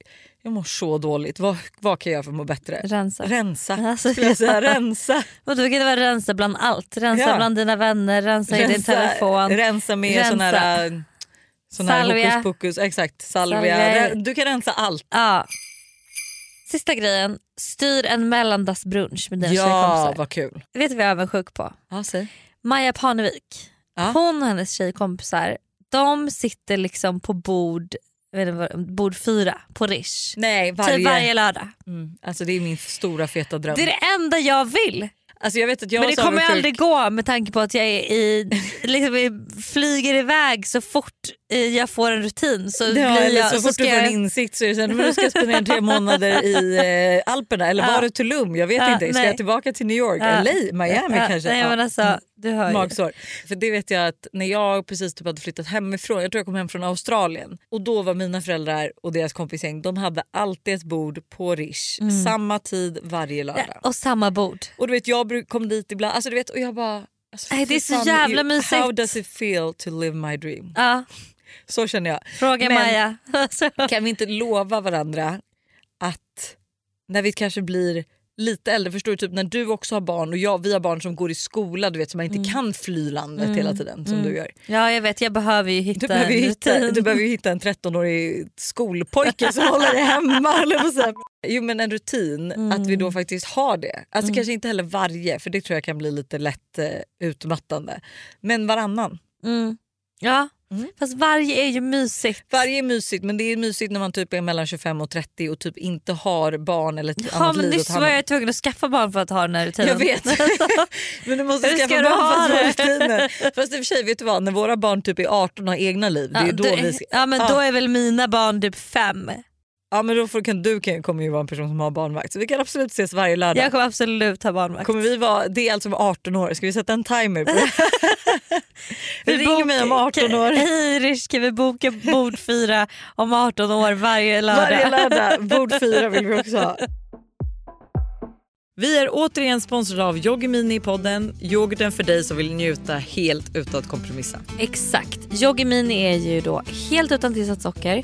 jag mår så dåligt, vad, vad kan jag göra för att må bättre? Rensa. Rensa. Alltså, Skulle jag säga, rensa. Och då kan det vara rensa bland allt. Rensa Ja. bland dina vänner, rensa, i din telefon. rensa med Rensa. sån här, sån här Salvia. hokus pokus. Exakt, salvia. Salvia. Du kan rensa allt. Ja. Sista grejen, styr en mellandagsbrunch med dina Ja, tjejkompisar. vad kul. Vet du vad jag är avundsjuk på? Ja, säg. Maja Parnevik. Ja. Hon och hennes tjejkompisar de sitter liksom på bord, jag vet inte bord fyra på Rish. Nej, varje... Typ varje lördag. Mm, alltså det är min stora feta dröm. Det är det enda jag vill. Alltså jag vet att jag Men det så kommer avundsjuk. aldrig gå med tanke på att jag är i, liksom, flyger iväg så fort eh, jag får en rutin. Så, Ja, blir jag, så fort ska du får jag, en insikt så är det sen, du ska spendera tre månader i eh, Alperna eller Ja. var det Tulum? Jag vet Ja, inte. Ska nej. jag tillbaka till New York? Ja. LA? Miami kanske? Nej, men alltså, du hör ju. Magsår. För det vet jag att när jag precis typ hade flyttat hemifrån, jag tror jag kom hem från Australien och då var mina föräldrar och deras kompisgäng, de hade alltid ett bord på Rish, samma tid varje lördag. Mm. Ja, och samma bord. Och du vet jag kom dit ibland, alltså du vet och jag bara Alltså, Nej, det är så jävla you- mysigt. How does it feel to live my dream? Ja, Så känner jag. fråga Men- Maja. Kan vi inte lova varandra att när vi kanske blir lite äldre, förstår du, typ när du också har barn och jag, vi har barn som går i skola, du vet som man Mm. inte kan fly landet hela tiden som du gör. ja jag vet, jag behöver ju hitta Du behöver, ju en hitta, rutin. du behöver ju hitta en 13-årig skolpojke som håller dig hemma. Jo men en rutin, att vi då faktiskt har det. Alltså kanske inte heller varje för det tror jag kan bli lite lätt eh, utmattande. Men varannan. Mm. Ja, Mm. fast varje är ju mysigt. Varje är mysigt men det är mysigt när man typ är mellan 25 och 30 och typ inte har barn eller ett Ja, annat men liv nyss var jag tvungen att skaffa barn för att ha den här rutinen. Jag vet. men du måste Hur ska skaffa barn för att få det? rutiner. Fast i och för sig vet du vad, när våra barn typ är 18 och har egna liv, det är Ja, då du- vi ja men Ja. då är väl mina barn typ fem. Ja men då får, kan, du kan, kommer ju vara en person som har barnvakt så vi kan absolut ses varje lördag. Jag kommer absolut ha barnvakt. Kommer vi vara, det är alltså med 18 år, ska vi sätta en timer på det? Vi ringer mig om 18 år. Hej Rish, kan vi boka bord fyra om 18 år varje lördag? Varje lördag, bord fyra vill vi också ha. Vi är återigen sponsrade av Yoggi Mini i podden. Yoghurten för dig som vill njuta helt utan att kompromissa. Exakt. Yoggi Mini är ju då helt utan tillsatt socker,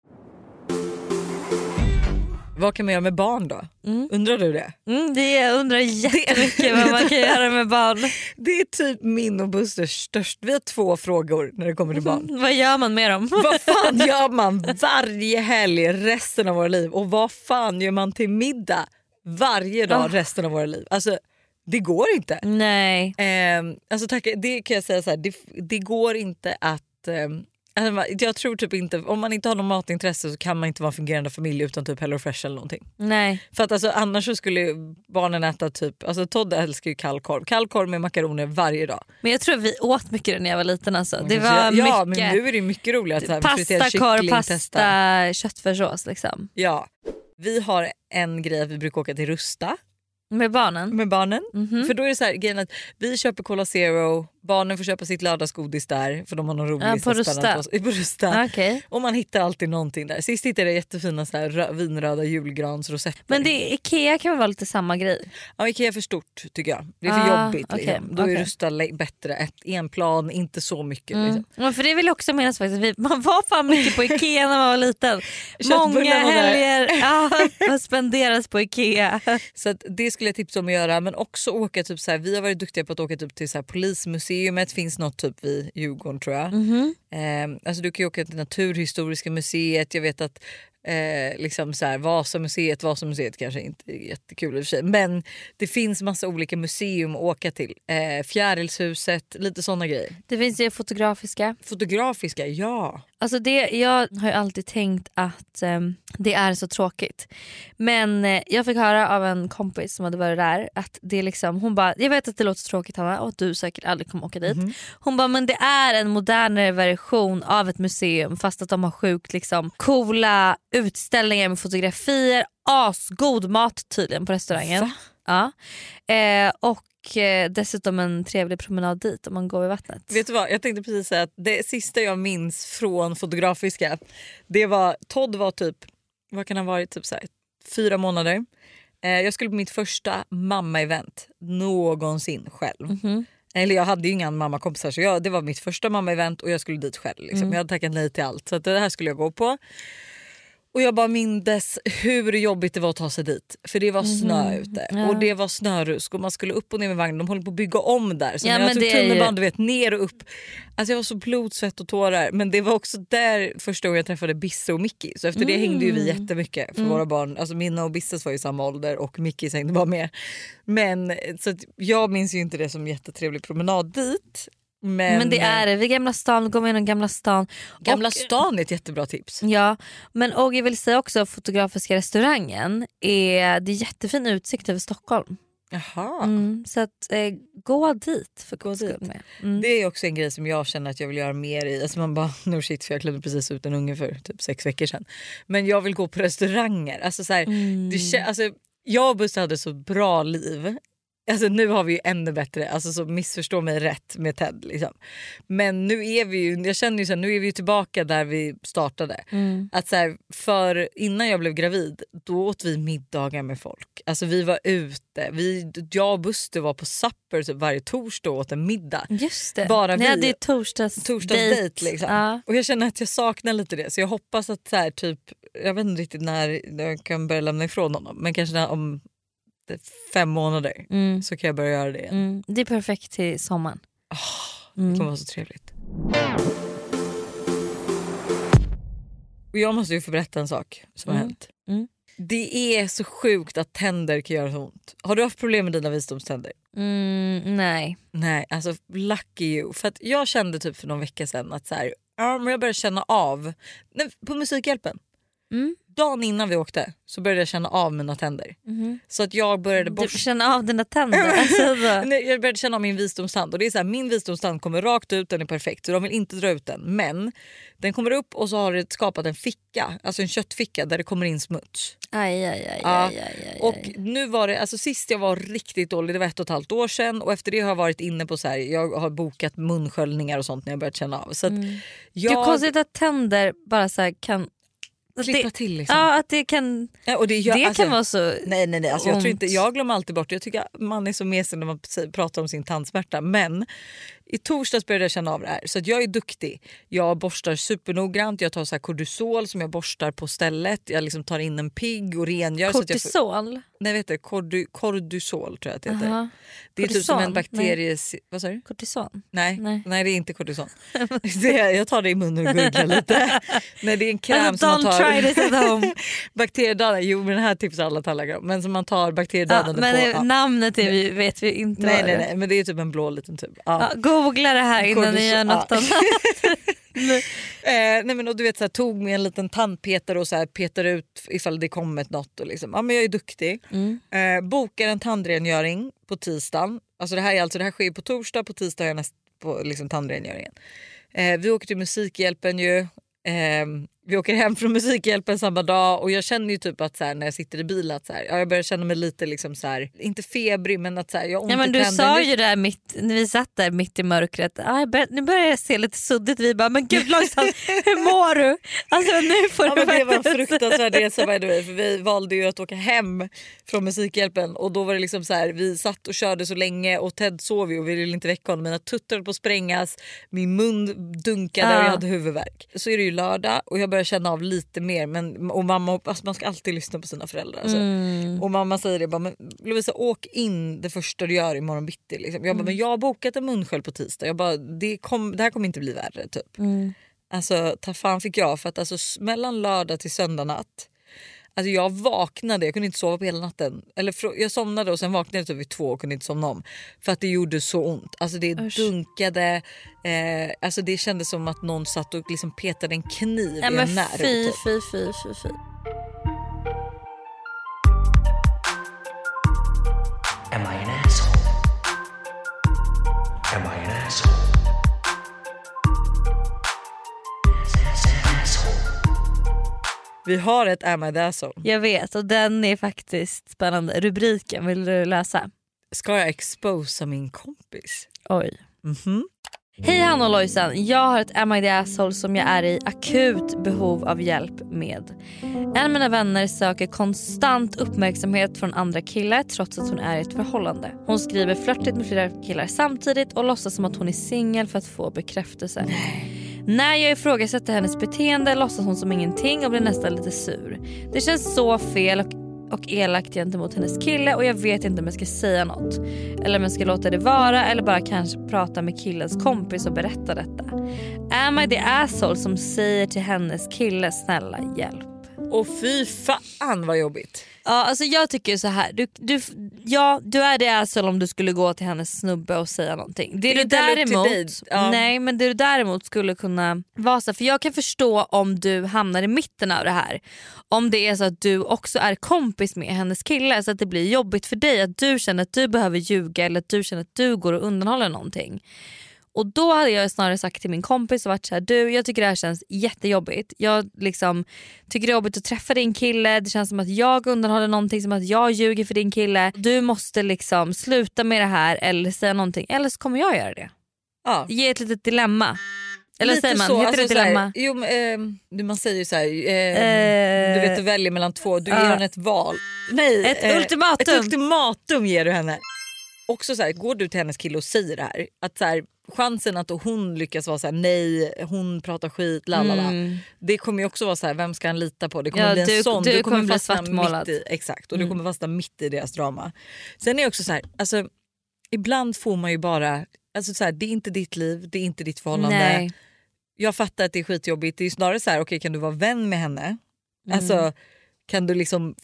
Vad kan man göra med barn då? Undrar du det? Mm, det jag undrar jättemycket vad man kan göra med barn. Det är typ min och Busters största... Vi har två frågor när det kommer till barn. Vad gör man med dem? vad fan gör man varje helg resten av våra liv? Och vad fan gör man till middag varje dag Ah. resten av våra liv? Alltså det går inte. Nej. Ehm, alltså, tack, det kan jag säga så här, det, det går inte att... man- jag tror typ inte, om man inte har något matintresse så kan man inte vara en fungerande familj utan typ Hello Fresh eller någonting. Nej. För att alltså, annars skulle barnen äta typ, alltså Todd älskar ju kall korv. Med makaroner varje dag. Men jag tror vi åt mycket när jag var liten. Alltså. Det var ja mycket men nu är det mycket roligare här, pasta, korv, pasta, testa. köttfärssås. Liksom. Ja. Vi har en grej att vi brukar åka till Rusta Med barnen? med barnen. Mhm. För då är det så här, grejen att vi köper Cola Zero, barnen får köpa sitt lördagsgodis där för de har någon rolig Ja, på Rusta. på Rusta. Okej. Och man hittar alltid någonting där. Sist hittade jag jättefina så här rö- vinröda julgransrosetter. Men det, Ikea kan väl vara lite samma grej? Ja, Ikea är för stort tycker jag. Det är för Ah, jobbigt. okej, Liksom. Då är okej. Rusta bättre. Ett, en plan, inte så mycket. Mm. Liksom. Men för det vill jag också minnas faktiskt. Vi, man var fan mycket på Ikea när man var liten. Många helger ja, spenderas på Ikea. Så det skulle jag tipsa om att göra. Men också åka typ så här, vi har varit duktiga på att åka typ till så här, polismuseumet. finns något typ vid Djurgården tror jag. Mhm. Eh, alltså du kan ju åka till Naturhistoriska museet. Jag vet att eh, liksom så här, Vasamuseet, Vasamuseet kanske inte är jättekul i och för sig. Men det finns massa olika museum att åka till. Eh, Fjärilshuset, lite såna grejer. Det finns ju fotografiska. Fotografiska, ja. Alltså det, jag har ju alltid tänkt att ehm, det är så tråkigt. Men eh, jag fick höra av en kompis som hade varit där att det liksom, hon bara, jag vet att det låter tråkigt Hanna och att du säkert aldrig kommer åka dit. Hon bara, men det är en modernare version av ett museum fast att de har sjukt liksom, coola utställningar med fotografier, asgod mat tydligen på restaurangen. Va? Ja. Eh, och eh, dessutom en trevlig promenad dit om man går vid vattnet. Vet du vad, jag tänkte precis säga att det sista jag minns från Fotografiska, det var, Todd var typ, vad kan han ha varit, typ så här, fyra månader. Eh, jag skulle på mitt första mamma-event någonsin själv. Mhm. Eller jag hade ju inga mammakompisar så jag, det var mitt första mamma-event och jag skulle dit själv. Liksom. Mm. Jag hade tackat nej till allt så det här skulle jag gå på. Och jag bara mindes hur jobbigt det var att ta sig dit. För det var snö Mhm. ute Ja. och det var snörusk och man skulle upp och ner med vagnen. De håller på att bygga om där. Så Ja, när men jag tog ju- tunnelbanan vet, ner och upp. Alltså jag var så blod, svett och tårar. Men det var också där första gången jag träffade Bisse och Mickey. Så efter det hängde ju vi Mm. jättemycket för Mm. våra barn. Alltså mina och Bisses var i samma ålder och Mickis hängde bara med. Men så jag minns ju inte det som jättetrevlig promenad dit. Men, Men det är det. Vid Gamla stan, gå med genom Gamla stan. Gamla Och- stan är ett jättebra tips. Ja, men och jag vill säga också Fotografiska restaurangen, är, det är jättefin utsikt över Stockholm. Jaha. Mm, så att eh, gå dit för skull dit. med. Mm. Det är också en grej som jag känner att jag vill göra mer i. Alltså man bara, no shit för jag klädde precis ut en unge för typ sex veckor sedan. Men jag vill gå på restauranger. Alltså så här, Mm. det, alltså, jag och Buster hade så bra liv. Alltså nu har vi ju ännu bättre, alltså så missförstå mig rätt med Ted. Liksom. Men nu är vi ju, jag känner ju så här, nu är vi ju tillbaka där vi startade. Mm. Att så här, för innan jag blev gravid då åt vi middagar med folk. Alltså vi var ute, vi, jag och Buster var på supper typ varje torsdag och åt en middag. Just det, Bara ni vi. hade ju torsdags Torsdagsdejt liksom. Ja. Och jag känner att jag saknar lite det så jag hoppas att så här, typ, jag vet inte riktigt när jag kan börja lämna ifrån honom men kanske när, om fem månader Mm. så kan jag börja göra det igen. Mm. Det är perfekt till sommaren. Det Mm. kommer vara så trevligt. Och jag måste ju få berätta en sak som har Mm. hänt. Mm. Det är så sjukt att tänder kan göra så ont. Har du haft problem med dina visdomständer? Mm, nej. Nej, alltså lucky you. För jag kände typ för någon vecka sedan att så här, ja, men jag började känna av, på Musikhjälpen, Mm. Dagen innan vi åkte så började jag känna av mina tänder. Mhm. Så att jag började Du borsta känner av dina tänder. alltså. Nej, jag började känna av min visdomstand och det är så här, min visdomstand kommer rakt ut, den är perfekt så de vill inte dra ut den. Men den kommer upp och så har det skapat en ficka, alltså en köttficka där det kommer in smuts. Aj, aj, aj, Ja, aj, aj, aj. Och nu var det, alltså sist jag var riktigt dålig, det var ett och ett halvt år sedan och efter det har jag varit inne på så här, jag har bokat munsköljningar och sånt när jag börjat känna av. Så Mm. Det är jag konstigt att tänder bara så här kan... klippa det, till liksom. Ja, att det kan, Ja, och det gör- det alltså- kan vara så Nej nej nej, alltså, jag, tror inte, jag glömmer alltid bort det. Jag tycker man är så mesig när man pratar om sin tandsmärta. Men i torsdags började jag känna av det här. Så att jag är duktig. Jag borstar supernoggrant. Jag tar så här cortisol som jag borstar på stället. Jag liksom tar in en pigg och rengör. Så att jag får, kortisol. nej vet du, cordu, cortisol tror jag att det heter. Aha. Det är typ som en Kortison? bakterie... Vad sa du? Kortison. Nej, Nej. nej. det är inte kortison. det, jag tar det i munnen och gurglar lite. nej, det är en kräm Alltså, som man don't tar... try this at home. bakteriedödande, jo men den här tipsar alla tandläkare om. Men som man tar Ja, bakteriedödande men på. det- ja. namnet är vi, vet vi inte Nej vad nej det är. nej men det är typ en blå liten tub. Ja. Ja, googla det här innan ni gör något annat. Eh, nej men och du vet så här, tog med en liten tandpetare och så här, petar ut ifall det kommit något. Och liksom. ja, men jag är duktig. Mm. Eh, bokar en tandrengöring på tisdagen. Alltså det här, är alltså, det här sker på torsdag, på tisdag har jag näst på liksom, tandrengöringen. Eh, vi åker till Musikhjälpen ju. Eh, vi åker hem från Musikhjälpen samma dag och jag känner ju typ att så här, när jag sitter i bilen att så här, ja, jag börjar känna mig lite liksom så här, inte febrig men att så här, jag har ont Ja, men du sa ju där mitt, när vi satt där mitt i mörkret, ah, bör, nu börjar jag se lite suddigt vi bara men gud långsamt, hur mår du? Alltså nu får Ja, du men det var en fruktansvärd resa by the way, för vi valde ju att åka hem från Musikhjälpen och då var det liksom så här, vi satt och körde så länge och Ted sov ju och vi ville inte väcka honom. Mina tuttar på att sprängas, min mun dunkade och Ja. jag hade huvudvärk. Så är det ju lördag och jag börjar känna av lite mer men, och mamma, alltså man ska alltid lyssna på sina föräldrar. Alltså. Mm. Och mamma säger det bara, men Lovisa åk in det första du gör imorgon bitti. Liksom. Jag bara, Mm. men jag har bokat en munskölj på tisdag. Jag bara, det, kom, det här kommer inte bli värre typ. Mm. Alltså ta fan fick jag för att alltså, mellan lördag till söndag natt Alltså jag vaknade, jag kunde inte sova på hela natten. Eller jag somnade och sen vaknade jag typ vid två och kunde inte somna om. För att det gjorde så ont. Alltså det Usch. dunkade, eh, alltså det kändes som att någon satt och liksom petade en kniv Ja, i en nerv. fy, typ. fy, fy, fy, fy. Am I an asshole? Vi har ett Am I the asshole? Jag vet och den är faktiskt spännande. Rubriken, vill du läsa? Ska jag exposa min kompis? Oj. Mhm. Hej Hanna och Lojsan, jag har ett Am I the asshole som jag är i akut behov av hjälp med. En av mina vänner söker konstant uppmärksamhet från andra killar trots att hon är i ett förhållande. Hon skriver flörtigt med flera killar samtidigt och låtsas som att hon är singel för att få bekräftelse. När jag ifrågasätter hennes beteende låtsas hon som ingenting och blir nästan lite sur. Det känns så fel och, och elakt gentemot hennes kille och jag vet inte om jag ska säga något. Eller om jag ska låta det vara eller bara kanske prata med killens kompis och berätta detta. Am I the asshole som säger till hennes kille snälla hjälp? Och fy fan vad jobbigt. Ja, alltså jag tycker så här. Du, du, ja, du är det asshole om du skulle gå till hennes snubbe och säga någonting. Det du upp till däremot. Ja. nej, men det du däremot skulle kunna vara så för jag kan förstå om du hamnar i mitten av det här. Om det är så att du också är kompis med hennes kille så att det blir jobbigt för dig att du känner att du behöver ljuga eller att du känner att du går och undanhåller någonting. Och då hade jag snarare sagt till min kompis och varit så här, du jag tycker det här känns jättejobbigt. Jag liksom tycker det är jobbigt att träffa din kille, det känns som att jag undanhåller någonting, som att jag ljuger för din kille. Du måste liksom sluta med det här eller säga någonting eller så kommer jag göra det. Ja. Ge ett litet dilemma. Eller Lite säger man, så, heter alltså det så här, dilemma? jo, du- man säger ju så här, ehm, Eh, du vet du väljer mellan två, du ger henne ett val. Nej, Ett eh, ultimatum. Ett ultimatum ger du henne. Också så här, går du till hennes kille och säger det här, att så här, chansen att hon lyckas vara så här, nej, hon pratar skit, lalala. Mm. Det kommer ju också vara så här, vem ska han lita på? Det kommer Ja, bli en du- sån, du kommer bli fastna mitt i, exakt, och du Mm. kommer fastna mitt i deras drama. Sen är det också så här, alltså, ibland får man ju bara, alltså så här, det är inte ditt liv, det är inte ditt förhållande. Nej. jag fattar att det är skitjobbigt. Det är ju snarare så här, okej kan du vara vän med henne? Mm. Alltså kan du liksom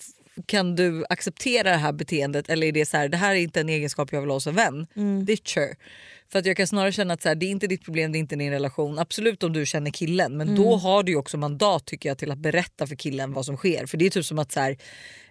kan du acceptera det här beteendet eller är det så här, det här är inte en egenskap jag vill ha som vän? Mm. Ditcher. För att jag kan snarare känna att så här, det är inte ditt problem, det är inte din relation. Absolut om du känner killen men Mm. då har du också mandat tycker jag till att berätta för killen vad som sker. För det är typ som att så här,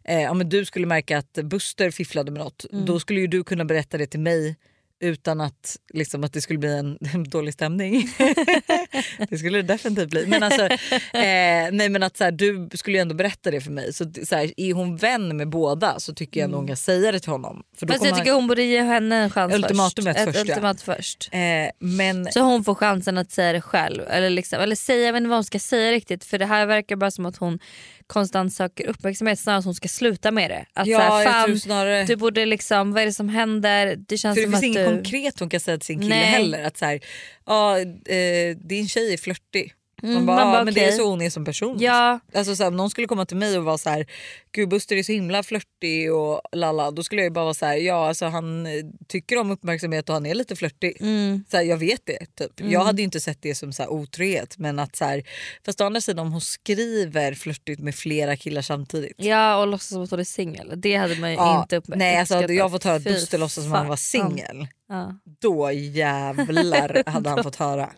eh, ja, men du skulle märka att Buster fifflade med något. Mm. Då skulle ju du kunna berätta det till mig utan att, liksom, att det skulle bli en, en dålig stämning. det skulle det definitivt bli. Men, alltså, eh, nej, men att, så här, du skulle ju ändå berätta det för mig. Så, så här, är hon vän med båda så tycker jag ändå hon kan säga det till honom. För då Mm. Fast jag tycker hon borde ge henne en chans Ultimatumet först. först, Ett ja. ultimat först. Eh, men Så hon får chansen att säga det själv. Eller, liksom, eller säga, jag vet inte vad hon ska säga riktigt. För det här verkar bara som att hon konstant söker uppmärksamhet snarare att hon ska sluta med det. Att Ja, så här, snarare- Du borde liksom, vad är det som händer? Det känns För det finns inget du... konkret hon kan säga till sin kille Nej. heller. Att så här, ja, eh, din tjej är flörtig. Mm, man bara, man bara, ja, men det är så hon är som person. Ja. Alltså, så här, om någon skulle komma till mig och vara så här, gud Buster är så himla flörtig och lalla. Då skulle jag bara vara så här, ja alltså han eh, tycker om uppmärksamhet och han är lite flörtig. Mm. Så här, jag vet det. Typ. Mm. Jag hade ju inte sett det som så här, otrohet. Men att så här, fast å andra sidan om hon skriver flörtigt med flera killar samtidigt. Ja och låtsas som att hon är singel. Det hade man ju Ja, inte upp nej alltså hade jag fått höra att Buster låtsas som att han var singel. Ja. Då jävlar hade han fått höra.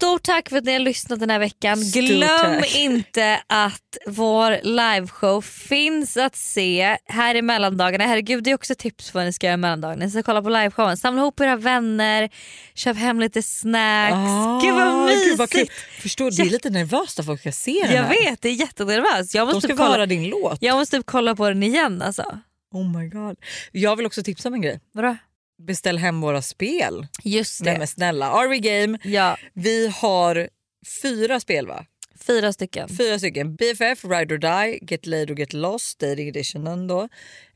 Stort tack för att ni har lyssnat den här veckan. Stort Glöm tack. inte att vår liveshow finns att se här i mellandagarna. Herregud det är också tips på vad ni ska göra i mellandagarna. Ni ska kolla på liveshowen. Samla ihop era vänner, köp hem lite snacks. gud vad mysigt! gud vad kul. Förstår, det är lite nervöst att folk ska se den Jag här. vet, det är jättenervöst. Jag De måste ska typ kolla, din låt. jag måste typ kolla på den igen alltså. Oh my god. Jag vill också tipsa om en grej. Vadå? Beställ hem våra spel. Just Nej det. men snälla, Are We Game. Ja, Vi har fyra spel va? fyra stycken. Fyra stycken. BFF, Ride or Die, Get Laid och Get Lost, Dating Editionen då.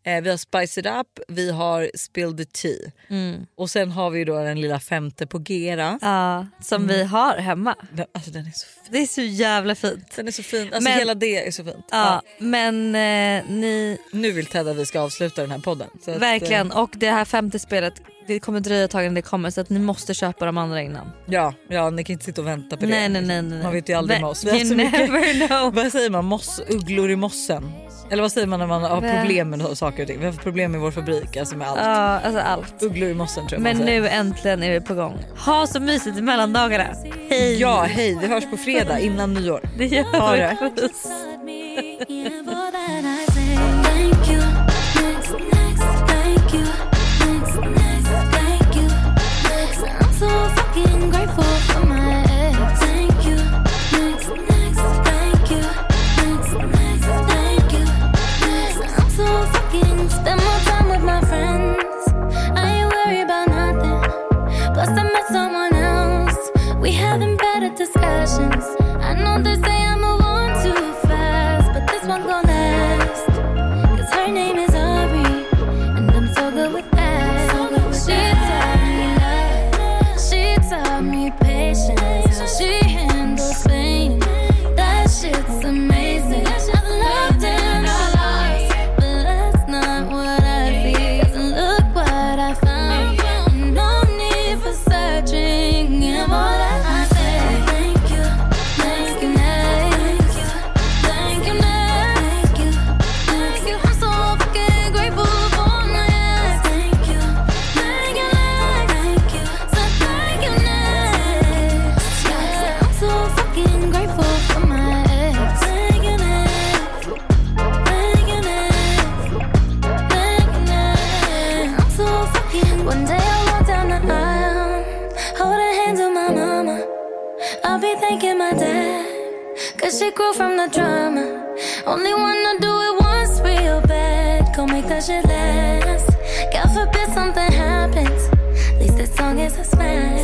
Eh, vi har Spice It Up, vi har Spill the Tea. Mm. Och sen har vi då den lilla femte på Gera. Ja, som Mm. vi har hemma. Den, alltså den är så fin. Det är så jävla fint. Den är så fin. Alltså Men- hela det är så fint. Ja, men eh, ni... Nu vill Ted att vi ska avsluta den här podden. Så att, Verkligen. eh, Och det här femte spelet det kommer dröja ett tag innan det kommer så att ni måste köpa de andra innan. ja, ja, ni kan inte sitta och vänta på det. Nej, nej, nej, nej. Man vet ju aldrig med oss. Vi you never know. vad säger man? Moss, ugglor i mossen? Eller vad säger man när man har problem med saker och ting? Vi har problem med vår fabrik, alltså med allt. Ja, alltså allt. Ugglor i mossen tror jag Men man säger. nu äntligen är vi på gång. Ha så mysigt i mellandagarna. Hej! Ja, hej, vi hörs på fredag innan nyår. Det gör Ha vi. det. a smile.